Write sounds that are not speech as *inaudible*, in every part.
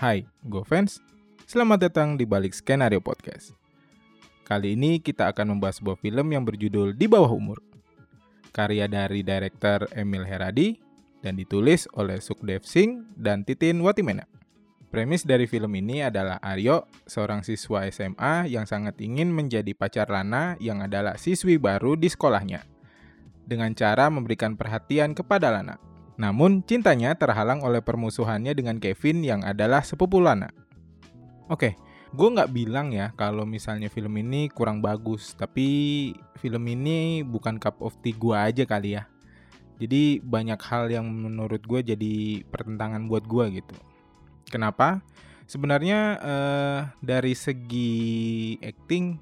Hai, gue fans. Selamat datang di balik skenario podcast. Kali ini kita akan membahas sebuah film yang berjudul Di Bawah Umur. Karya dari director Emil Heradi dan ditulis oleh Sukdev Singh dan Titin Watimena. Premis dari film ini adalah Aryo, seorang siswa SMA yang sangat ingin menjadi pacar Lana yang adalah siswi baru di sekolahnya. Dengan cara memberikan perhatian kepada Lana. Namun, cintanya terhalang oleh permusuhannya dengan Kevin yang adalah sepupu Lana. Oke, gue nggak bilang ya kalau misalnya film ini kurang bagus, tapi film ini bukan cup of tea gue aja kali ya. Jadi banyak hal yang menurut gue jadi pertentangan buat gue gitu. Kenapa? Sebenarnya uh, dari segi acting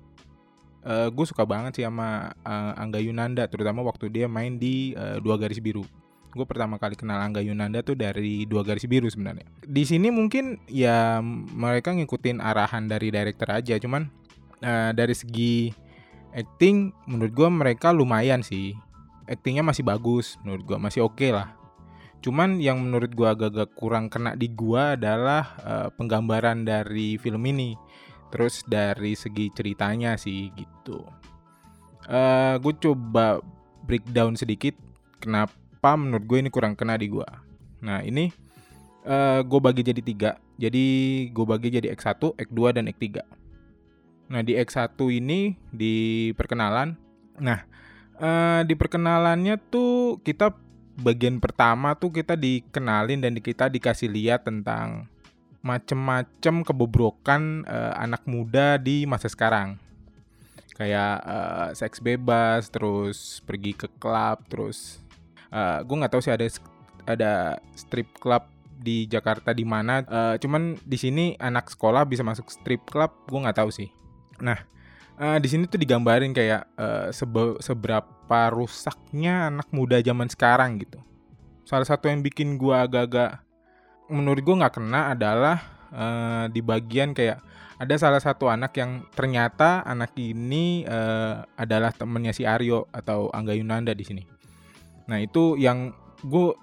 uh, gue suka banget sih sama uh, Angga Yunanda, terutama waktu dia main di Dua Garis Biru. Gue pertama kali kenal Angga Yunanda tuh dari Dua Garis Biru sebenarnya. Di sini mungkin ya mereka ngikutin arahan dari director aja, cuman uh, dari segi acting menurut gue mereka lumayan sih. Actingnya masih bagus, menurut gue masih oke okay lah Cuman yang menurut gua agak-agak kurang kena di gua adalah uh, penggambaran dari film ini. Terus dari segi ceritanya sih gitu. Uh, gue coba breakdown sedikit kenapa menurut gue ini kurang kena di gua. Nah ini uh, gue bagi jadi tiga. Jadi gue bagi jadi X1, X2, dan X3. Nah di X1 ini di perkenalan. Nah uh, di perkenalannya tuh kita bagian pertama tuh kita dikenalin dan kita dikasih lihat tentang macem-macem kebobrokan uh, anak muda di masa sekarang kayak uh, seks bebas terus pergi ke klub terus uh, gue nggak tahu sih ada ada strip club di Jakarta di mana uh, cuman di sini anak sekolah bisa masuk strip club gue nggak tahu sih nah uh, di sini tuh digambarin kayak uh, sebe seberapa rusaknya anak muda zaman sekarang gitu. Salah satu yang bikin gue agak-agak menurut gue nggak kena adalah uh, di bagian kayak ada salah satu anak yang ternyata anak ini uh, adalah temennya si Aryo atau Angga Yunanda di sini. Nah itu yang gue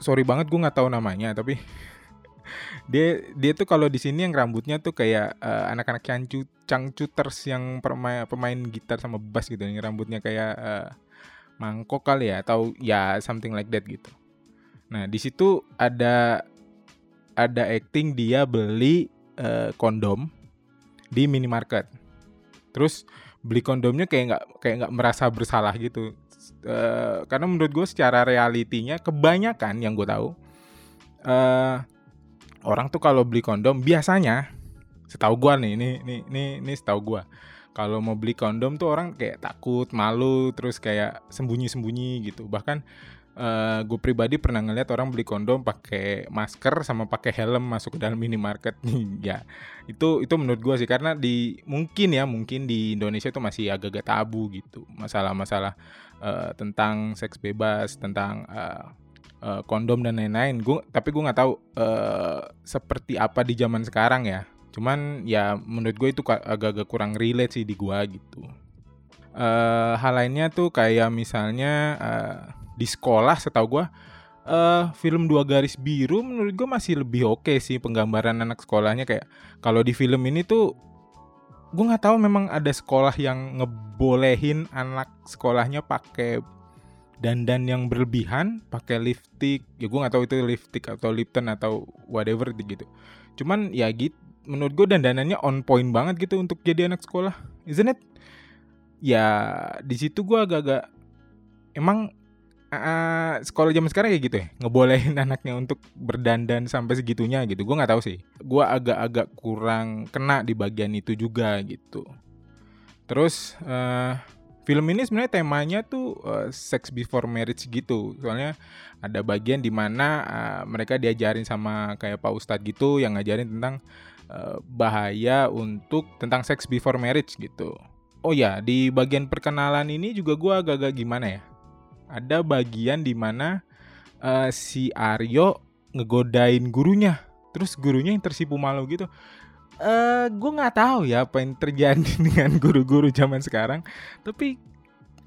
sorry banget gue nggak tahu namanya tapi *laughs* dia dia tuh kalau di sini yang rambutnya tuh kayak uh, anak-anak cangcut cangcuters yang pemain pemain gitar sama bass gitu yang rambutnya kayak uh, mangkok kali ya atau ya something like that gitu. Nah, di situ ada ada acting dia beli uh, kondom di minimarket. Terus beli kondomnya kayak nggak kayak nggak merasa bersalah gitu. Uh, karena menurut gue secara realitinya kebanyakan yang gue tahu uh, orang tuh kalau beli kondom biasanya setahu gua nih ini ini ini ini setahu gua kalau mau beli kondom tuh orang kayak takut malu terus kayak sembunyi sembunyi gitu. Bahkan uh, gue pribadi pernah ngeliat orang beli kondom pakai masker sama pakai helm masuk ke dalam minimarket *laughs* ya. Itu itu menurut gue sih karena di mungkin ya mungkin di Indonesia itu masih agak-agak tabu gitu masalah-masalah uh, tentang seks bebas tentang uh, uh, kondom dan lain-lain. Gue tapi gue nggak tahu uh, seperti apa di zaman sekarang ya. Cuman ya menurut gue itu agak-agak kurang relate sih di gue gitu. Uh, hal lainnya tuh kayak misalnya uh, di sekolah setahu gue uh, film dua garis biru menurut gue masih lebih oke okay sih penggambaran anak sekolahnya kayak kalau di film ini tuh gue nggak tahu memang ada sekolah yang ngebolehin anak sekolahnya pakai dandan yang berlebihan pakai lipstick. Ya gue nggak tahu itu lipstick atau lipton atau whatever gitu. Cuman ya gitu menurut gue dandanannya on point banget gitu untuk jadi anak sekolah. Isn't it? Ya di situ gue agak-agak emang uh, sekolah zaman sekarang kayak gitu ya ngebolehin *laughs* anaknya untuk berdandan sampai segitunya gitu. Gue nggak tahu sih. Gue agak-agak kurang kena di bagian itu juga gitu. Terus uh, film ini sebenarnya temanya tuh uh, sex before marriage gitu. Soalnya ada bagian di mana uh, eh, mereka diajarin sama kayak pak ustadz gitu yang ngajarin tentang uh, bahaya untuk tentang sex before marriage gitu. Oh ya di bagian perkenalan ini juga gue agak-agak gimana ya ada bagian di mana uh, si Aryo ngegodain gurunya. Terus gurunya yang tersipu malu gitu. Uh, eh, gue nggak tahu ya apa yang terjadi *laughs* dengan guru-guru zaman sekarang. Tapi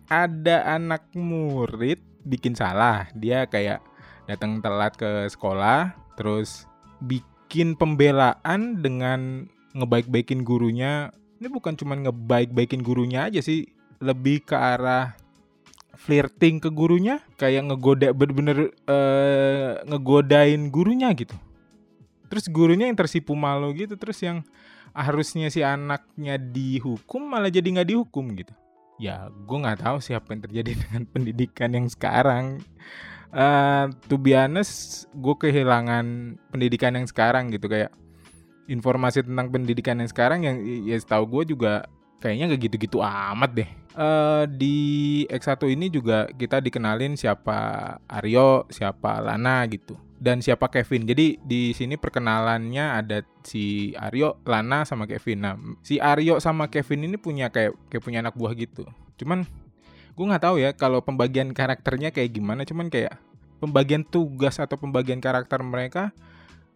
ada anak murid bikin salah. Dia kayak datang telat ke sekolah terus bikin pembelaan dengan ngebaik-baikin gurunya. Ini bukan cuma ngebaik-baikin gurunya aja sih, lebih ke arah flirting ke gurunya, kayak ngegoda bener-bener uh, ngegodain gurunya gitu. Terus gurunya yang tersipu malu gitu, terus yang harusnya si anaknya dihukum malah jadi nggak dihukum gitu. Ya, gue nggak tahu siapa yang terjadi *laughs* dengan pendidikan yang sekarang. Uh, to be honest, gue kehilangan pendidikan yang sekarang gitu kayak informasi tentang pendidikan yang sekarang yang ya setahu gue juga kayaknya nggak gitu-gitu amat deh. Uh, di X1 ini juga kita dikenalin siapa Aryo, siapa Lana gitu. Dan siapa Kevin. Jadi di sini perkenalannya ada si Aryo, Lana sama Kevin. Nah, si Aryo sama Kevin ini punya kayak kayak punya anak buah gitu. Cuman gue nggak tahu ya kalau pembagian karakternya kayak gimana. Cuman kayak pembagian tugas atau pembagian karakter mereka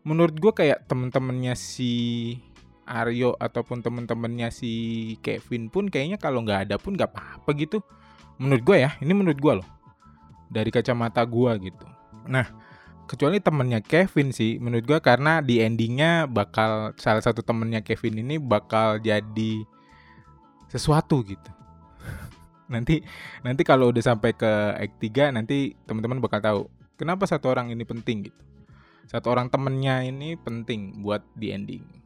menurut gue kayak temen-temennya si Aryo ataupun temen-temennya si Kevin pun kayaknya kalau nggak ada pun nggak apa-apa gitu. Menurut gue ya, ini menurut gue loh. Dari kacamata gue gitu. Nah, kecuali temennya Kevin sih, menurut gue karena di endingnya bakal salah satu temennya Kevin ini bakal jadi sesuatu gitu. *laughs* nanti nanti kalau udah sampai ke act 3 nanti teman-teman bakal tahu kenapa satu orang ini penting gitu. Satu orang temennya ini penting buat di ending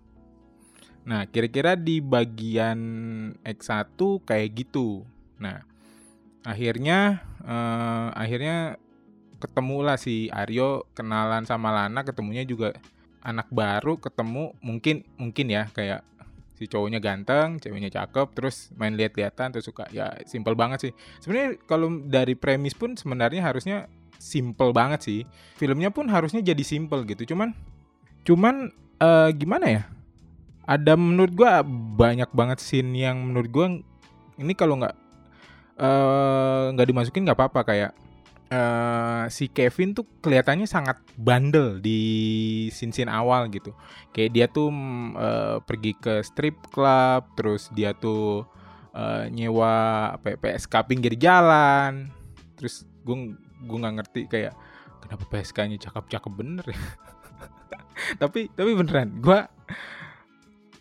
Nah, kira-kira di bagian X1 kayak gitu. Nah, akhirnya eh, akhirnya ketemulah si Aryo kenalan sama Lana, ketemunya juga anak baru, ketemu mungkin mungkin ya kayak si cowoknya ganteng, ceweknya cakep, terus main lihat-lihatan terus suka. Ya simpel banget sih. Sebenarnya kalau dari premis pun sebenarnya harusnya simple banget sih. Filmnya pun harusnya jadi simple gitu. Cuman cuman uh, gimana ya? Ada menurut gue banyak banget scene yang menurut gue ini kalau nggak eh, nggak uh, dimasukin nggak apa-apa. Kayak uh, si Kevin tuh kelihatannya sangat bandel di scene-scene awal gitu. Kayak dia tuh uh, pergi ke strip club terus dia tuh uh, nyewa PSK pinggir jalan. Terus gue gue nggak ngerti kayak kenapa PSK-nya cakep-cakep bener ya? *laughs* Tapi tapi beneran gue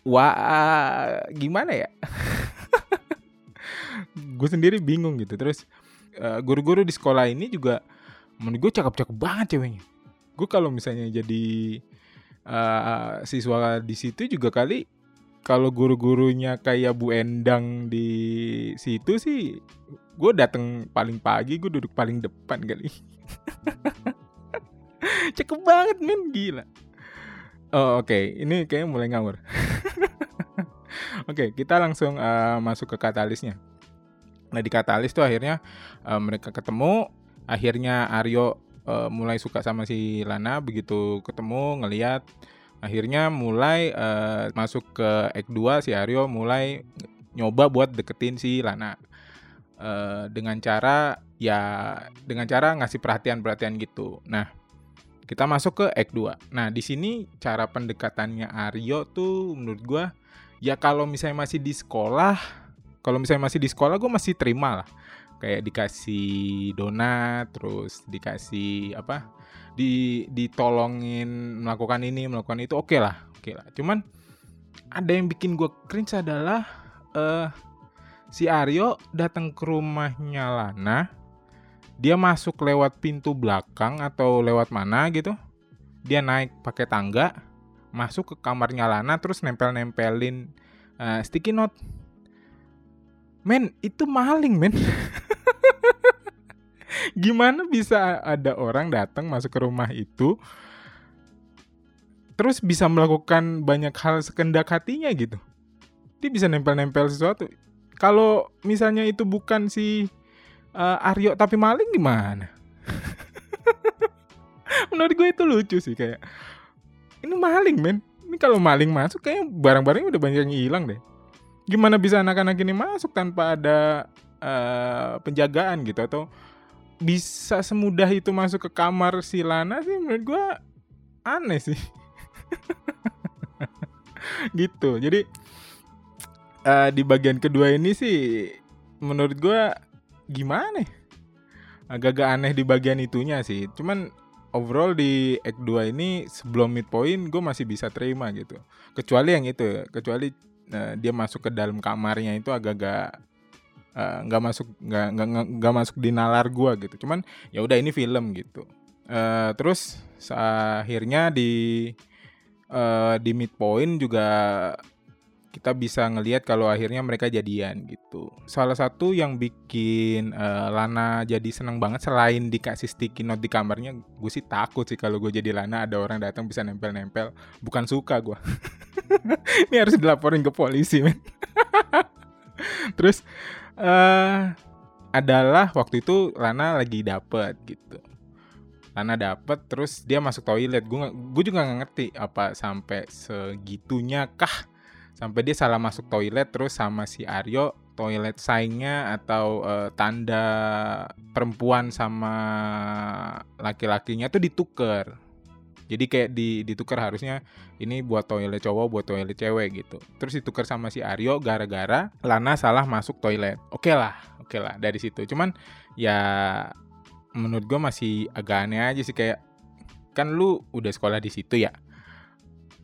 wah gimana ya? *laughs* Gue sendiri bingung gitu. Terus uh, guru-guru di sekolah ini juga menurut gue cakep-cakep banget ceweknya. Gue kalau misalnya jadi uh, siswa di situ juga kali kalau guru-gurunya kayak Bu Endang di situ sih gue dateng paling pagi gue duduk paling depan kali. *laughs* Cakep banget men. Gila. Oh oke. Okay. ini kayaknya mulai ngawur *laughs* Oke, okay, kita langsung uh, masuk ke katalisnya. Nah di katalis tuh akhirnya uh, mereka ketemu, akhirnya Aryo uh, mulai suka sama si Lana, begitu ketemu ngeliat, akhirnya mulai uh, masuk ke Act 2 si Aryo mulai nyoba buat deketin si Lana. Uh, dengan cara ya dengan cara ngasih perhatian-perhatian gitu. Nah, kita masuk ke Act 2. Nah, di sini cara pendekatannya Aryo tuh menurut gua ya kalau misalnya masih di sekolah kalau misalnya masih di sekolah gue masih terima lah. Kayak dikasih donat terus dikasih apa di ditolongin melakukan ini melakukan itu oke okay lah oke okay lah. Cuman ada yang bikin gue cringe adalah uh, si Aryo datang ke rumahnya Lana dia masuk lewat pintu belakang atau lewat mana gitu dia naik pakai tangga masuk ke kamarnya Lana terus nempel-nempelin uh, sticky note. Men, itu maling, men. *laughs* Gimana bisa ada orang datang masuk ke rumah itu terus bisa melakukan banyak hal sekendak hatinya gitu. Dia bisa nempel-nempel sesuatu. Kalau misalnya itu bukan si uh, Aryo tapi maling gimana? *laughs* Menurut gue itu lucu sih kayak ini maling men. Ini kalau maling masuk kayak barang-barangnya udah banyak yang hilang deh. Gimana bisa anak-anak ini masuk tanpa ada uh, penjagaan gitu? Atau bisa semudah itu masuk ke kamar si Lana sih? Menurut gue aneh sih. *laughs* Gitu. Jadi uh, di bagian kedua ini sih menurut gue gimana ya? agak-agak aneh di bagian itunya sih. Cuman overall di act 2 ini sebelum midpoint gue masih bisa terima gitu. Kecuali yang itu kecuali uh, dia masuk ke dalam kamarnya itu agak-agak eh, nggak uh, masuk nggak nggak masuk di nalar gue gitu. Cuman ya udah ini film gitu. Uh, terus akhirnya di uh, di midpoint juga kita bisa ngelihat kalau akhirnya mereka jadian gitu. Salah satu yang bikin uh, Lana jadi seneng banget selain dikasih sticky note di kamarnya, gue sih takut sih kalau gue jadi Lana ada orang datang bisa nempel-nempel. Bukan suka gue. *laughs* Ini harus dilaporin ke polisi, men. *laughs* Terus uh, adalah waktu itu Lana lagi dapet gitu. Lana dapet terus dia masuk toilet. Gue juga nggak ngerti apa sampai segitunya kah sampai dia salah masuk toilet terus sama si Aryo toilet saingnya atau uh, tanda perempuan sama laki-lakinya tuh ditukar jadi kayak di ditukar harusnya ini buat toilet cowok buat toilet cewek gitu. Terus ditukar sama si Aryo gara-gara Lana salah masuk toilet. Oke okay lah oke okay lah dari situ. Cuman ya menurut gue masih agak aneh aja sih kayak kan lu udah sekolah di situ ya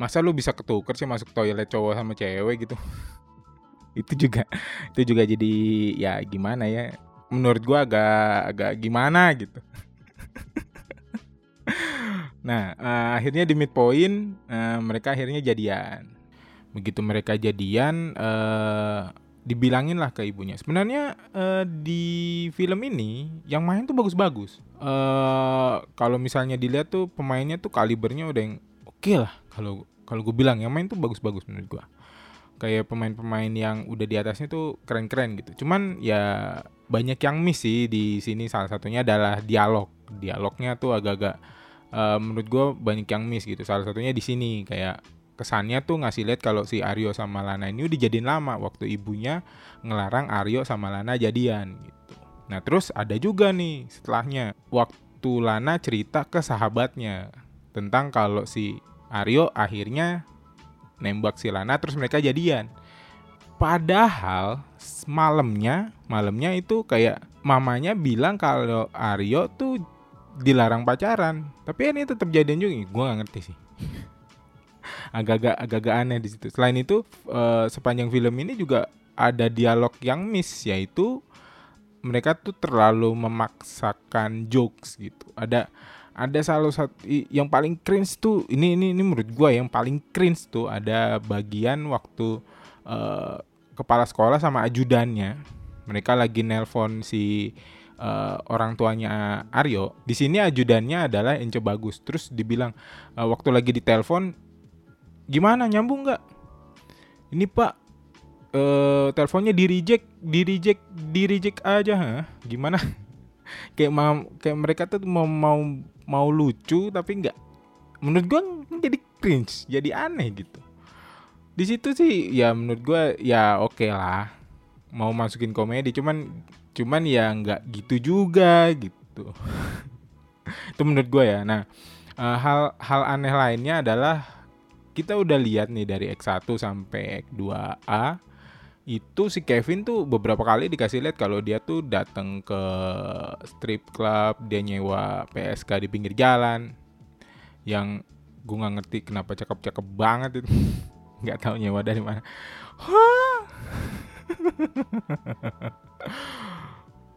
masa lu bisa ketuker sih masuk toilet cowok sama cewek gitu? *laughs* Itu juga itu juga jadi ya gimana ya menurut gua agak agak gimana gitu. *laughs* Nah uh, akhirnya di midpoint uh, mereka akhirnya jadian. Begitu mereka jadian uh, dibilangin lah ke ibunya. Sebenarnya uh, di film ini yang main tuh bagus-bagus. Uh, kalau misalnya dilihat tuh pemainnya tuh kalibernya udah yang oke okay lah kalau kalau gue bilang yang main tuh bagus-bagus menurut gue kayak pemain-pemain yang udah di atasnya tuh keren-keren gitu. Cuman ya banyak yang miss sih di sini. Salah satunya adalah dialog. Dialognya tuh agak-agak uh, menurut gue banyak yang miss gitu. Salah satunya di sini. Kayak kesannya tuh ngasih lihat kalau si Aryo sama Lana ini udah jadiin lama. Waktu ibunya ngelarang Aryo sama Lana jadian gitu. Nah terus ada juga nih setelahnya. Waktu Lana cerita ke sahabatnya tentang kalau si Aryo akhirnya nembak si Lana terus mereka jadian. Padahal malamnya, malamnya itu kayak mamanya bilang kalau Aryo tuh dilarang pacaran. Tapi ini tetap jadian juga. Gue gak ngerti sih. *laughs* agak-agak agak-agak aneh di situ. Selain itu uh, sepanjang film ini juga ada dialog yang miss yaitu mereka tuh terlalu memaksakan jokes gitu. Ada ada salah satu yang paling cringe tuh ini ini ini menurut gue yang paling cringe tuh ada bagian waktu uh, kepala sekolah sama ajudannya. Mereka lagi nelpon si uh, orang tuanya Aryo. Di sini ajudannya adalah Ence Bagus. Terus dibilang uh, waktu lagi ditelepon gimana nyambung nggak? Ini pak uh, teleponnya di reject di reject di reject aja ha? gimana? *laughs* Kayak mau kayak mereka tuh mau mau mau lucu tapi nggak menurut gue jadi cringe jadi aneh gitu. Di situ sih ya menurut gue ya oke okay lah mau masukin komedi cuman cuman ya nggak gitu juga gitu. *laughs* Itu menurut gue ya. Nah uh, hal hal aneh lainnya adalah kita udah lihat nih dari X1 sampai X2A itu si Kevin tuh beberapa kali dikasih lihat kalau dia tuh datang ke strip club dia nyewa PSK di pinggir jalan. Yang gue nggak ngerti kenapa cakep-cakep banget itu. *laughs* Nggak tahu nyewa dari mana. *laughs*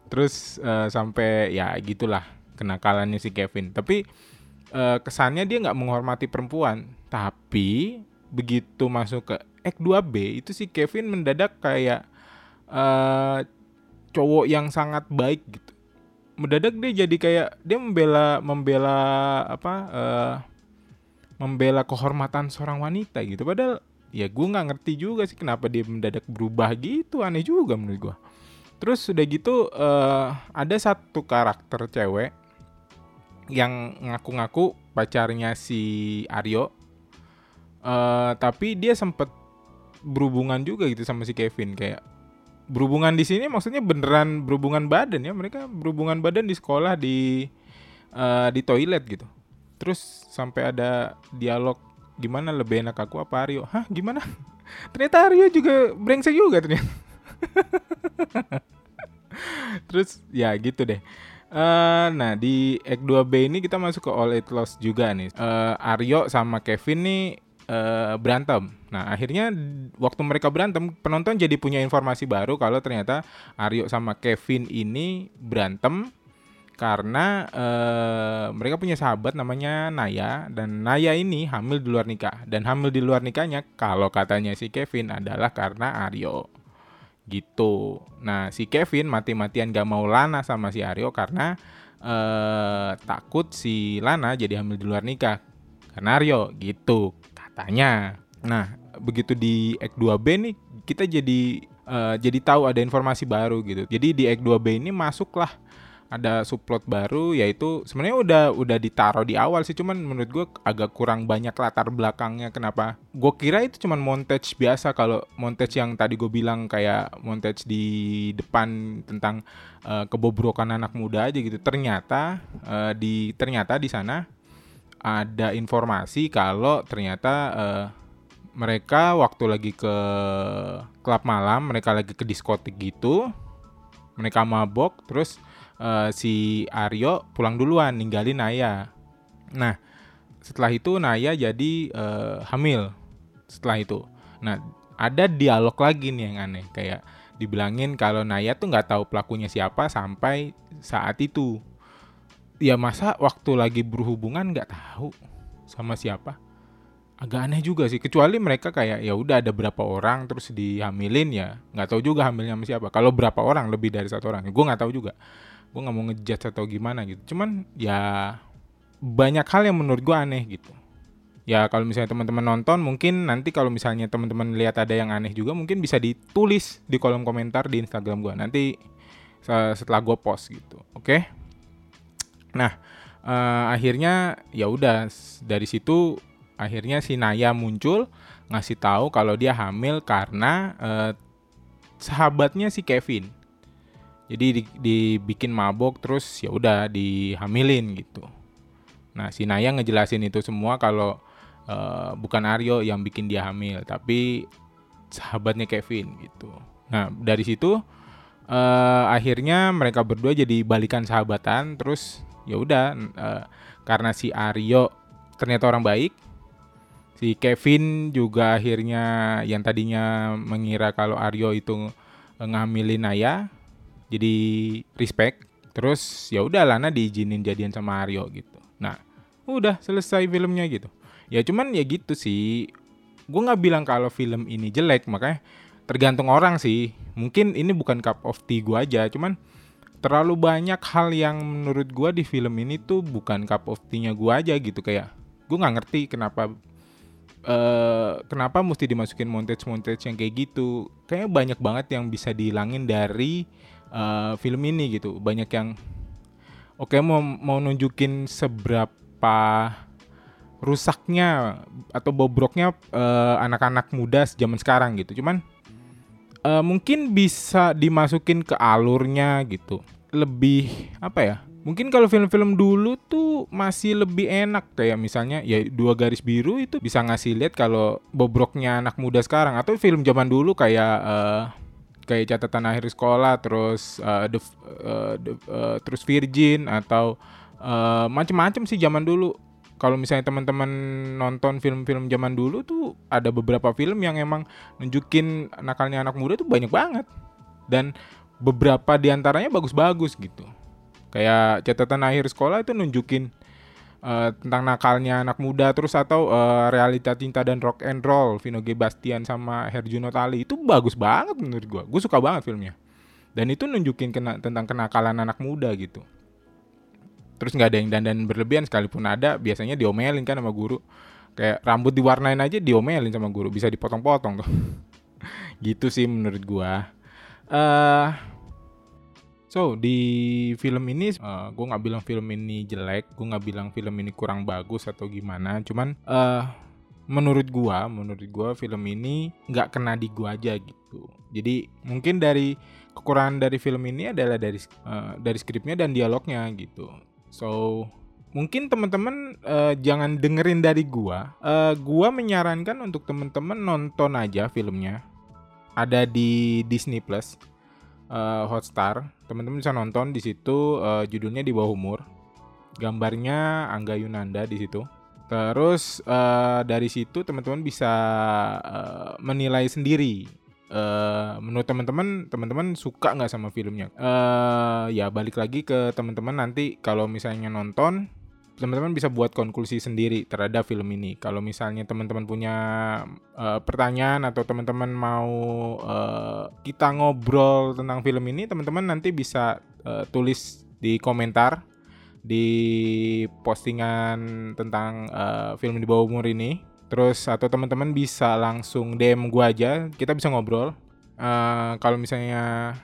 Terus uh, sampai ya gitulah kenakalannya si Kevin. Tapi uh, kesannya dia nggak menghormati perempuan. Tapi begitu masuk ke Act 2B itu si Kevin mendadak kayak uh, cowok yang sangat baik gitu. Mendadak dia jadi kayak dia membela membela apa uh, membela kehormatan seorang wanita gitu. Padahal ya gue nggak ngerti juga sih kenapa dia mendadak berubah gitu aneh juga menurut gue. Terus sudah gitu uh, ada satu karakter cewek yang ngaku-ngaku pacarnya si Aryo. Uh, tapi dia sempet berhubungan juga gitu sama si Kevin kayak berhubungan di sini maksudnya beneran berhubungan badan ya mereka berhubungan badan di sekolah di uh, di toilet gitu. Terus sampai ada dialog gimana lebih enak aku apa Aryo? Hah gimana? *laughs* Ternyata Aryo juga brengsek juga ternyata. *laughs* Terus ya gitu deh. Uh, nah di Act 2B ini kita masuk ke All It Lost juga nih. Uh, Aryo sama Kevin nih uh, berantem. Nah akhirnya waktu mereka berantem penonton jadi punya informasi baru kalau ternyata Aryo sama Kevin ini berantem karena uh, mereka punya sahabat namanya Naya dan Naya ini hamil di luar nikah dan hamil di luar nikahnya kalau katanya si Kevin adalah karena Aryo gitu. Nah si Kevin mati-matian gak mau Lana sama si Aryo karena eh, takut si Lana jadi hamil di luar nikah karena Aryo gitu katanya. Nah begitu di Act 2B nih kita jadi eh, jadi tahu ada informasi baru gitu. Jadi di Act 2B ini masuklah ada subplot baru yaitu sebenarnya udah udah ditaruh di awal sih cuman menurut gue agak kurang banyak latar belakangnya kenapa gue kira itu cuman montage biasa kalau montage yang tadi gue bilang kayak montage di depan tentang uh, kebobrokan anak muda aja gitu ternyata uh, di ternyata di sana ada informasi kalau ternyata uh, mereka waktu lagi ke klub malam mereka lagi ke diskotik gitu mereka mabok terus uh, si Aryo pulang duluan ninggalin Naya. Nah, setelah itu Naya jadi uh, hamil. Setelah itu, nah ada dialog lagi nih yang aneh kayak dibilangin kalau Naya tuh nggak tahu pelakunya siapa sampai saat itu. Ya masa waktu lagi berhubungan nggak tahu sama siapa? agak aneh juga sih kecuali mereka kayak ya udah ada berapa orang terus dihamilin ya nggak tahu juga hamilnya sama siapa. Kalau berapa orang lebih dari satu orang. Gue nggak tahu juga. Gue nggak mau ngejudge atau gimana gitu. Cuman ya banyak hal yang menurut gue aneh gitu. Ya kalau misalnya teman-teman nonton mungkin nanti kalau misalnya teman-teman lihat ada yang aneh juga mungkin bisa ditulis di kolom komentar di Instagram gue nanti setelah gue post gitu. Oke? okay? Nah uh, akhirnya ya udah dari situ akhirnya si Naya muncul ngasih tahu kalau dia hamil karena uh, sahabatnya si Kevin. Jadi di, dibikin mabok terus ya udah dihamilin gitu. Nah si Naya ngejelasin itu semua kalau uh, bukan Aryo yang bikin dia hamil tapi sahabatnya Kevin gitu. Nah dari situ uh, akhirnya mereka berdua jadi balikan sahabatan terus ya udah uh, karena si Aryo ternyata orang baik si Kevin juga akhirnya yang tadinya mengira kalau Aryo itu ngamilin Naya jadi respect. Terus ya udah Lana diizinin jadian sama Aryo gitu. Nah udah selesai filmnya gitu. Ya cuman ya gitu sih. Gue nggak bilang kalau film ini jelek makanya tergantung orang sih. Mungkin ini bukan cup of tea gue aja cuman terlalu banyak hal yang menurut gue di film ini tuh bukan cup of tea-nya gue aja gitu kayak gue nggak ngerti kenapa uh, kenapa mesti dimasukin montage montage yang kayak gitu. Kayaknya banyak banget yang bisa dihilangin dari uh, film ini gitu. Banyak yang oke okay, mau mau nunjukin seberapa rusaknya atau bobroknya uh, anak-anak muda zaman sekarang gitu. Cuman uh, mungkin bisa dimasukin ke alurnya gitu. Lebih apa ya mungkin kalau film-film dulu tuh masih lebih enak. Kayak misalnya ya dua garis biru itu bisa ngasih lihat kalau bobroknya anak muda sekarang. Atau film zaman dulu kayak uh, kayak catatan akhir sekolah terus uh, the, uh, the, uh, terus Virgin atau uh, macem-macem sih zaman dulu kalau misalnya teman-teman nonton film-film zaman dulu tuh ada beberapa film yang emang nunjukin nakalnya anak muda tuh banyak banget. Dan beberapa di antaranya bagus-bagus gitu. Kayak catatan akhir sekolah itu nunjukin uh, tentang nakalnya anak muda terus atau uh, realita cinta dan rock and roll Vino G Bastian sama Herjuno Tali itu bagus banget menurut gue gue suka banget filmnya. Dan itu nunjukin kena, tentang kenakalan anak muda gitu terus nggak ada yang dandan berlebihan sekalipun ada biasanya diomelin kan sama guru. Kayak rambut diwarnain aja diomelin sama guru. Bisa dipotong-potong tuh. *laughs* Gitu sih menurut gue uh, So di film ini uh, gue nggak bilang film ini jelek, gue nggak bilang film ini kurang bagus atau gimana, cuman uh, menurut gue, menurut gue film ini nggak kena di gue aja gitu. Jadi mungkin dari kekurangan dari film ini adalah dari uh, dari skripnya dan dialognya gitu. So mungkin teman-teman uh, jangan dengerin dari gua. Uh, gua menyarankan untuk teman-teman nonton aja filmnya. Ada di Disney Plus uh, Hotstar. Teman-teman bisa nonton di situ uh, judulnya di bawah umur. Gambarnya Angga Yunanda di situ. Terus uh, dari situ teman-teman bisa uh, menilai sendiri. Uh, menurut teman-teman, teman-teman suka nggak sama filmnya? Uh, ya balik lagi ke teman-teman nanti kalau misalnya nonton, teman-teman bisa buat konklusi sendiri terhadap film ini. Kalau misalnya teman-teman punya uh, pertanyaan atau teman-teman mau uh, kita ngobrol tentang film ini, teman-teman nanti bisa uh, tulis di komentar di postingan tentang uh, film di bawah umur ini. Terus atau teman-teman bisa langsung DM gue aja, kita bisa ngobrol. Uh, kalau misalnya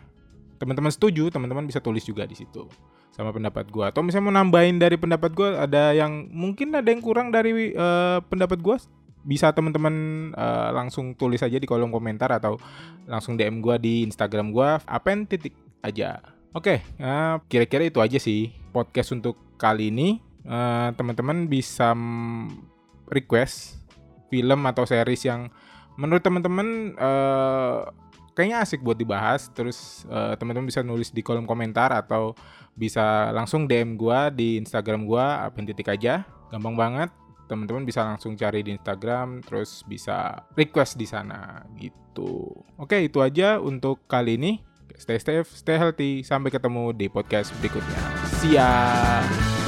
teman-teman setuju, teman-teman bisa tulis juga di situ sama pendapat gue. Atau misalnya mau nambahin dari pendapat gue, ada yang mungkin ada yang kurang dari uh, pendapat gue, bisa teman-teman uh, langsung tulis aja di kolom komentar atau langsung DM gue di Instagram gue, apen titik aja. Oke, okay, uh, kira-kira itu aja sih podcast untuk kali ini uh, teman-teman bisa request film atau series yang menurut teman-teman uh, kayaknya asik buat dibahas terus uh, teman-teman bisa nulis di kolom komentar atau bisa langsung DM gua di Instagram gua titik aja. Gampang banget teman-teman bisa langsung cari di Instagram terus bisa request di sana gitu. Oke itu aja untuk kali ini. Stay safe stay healthy sampai ketemu di podcast berikutnya. Siap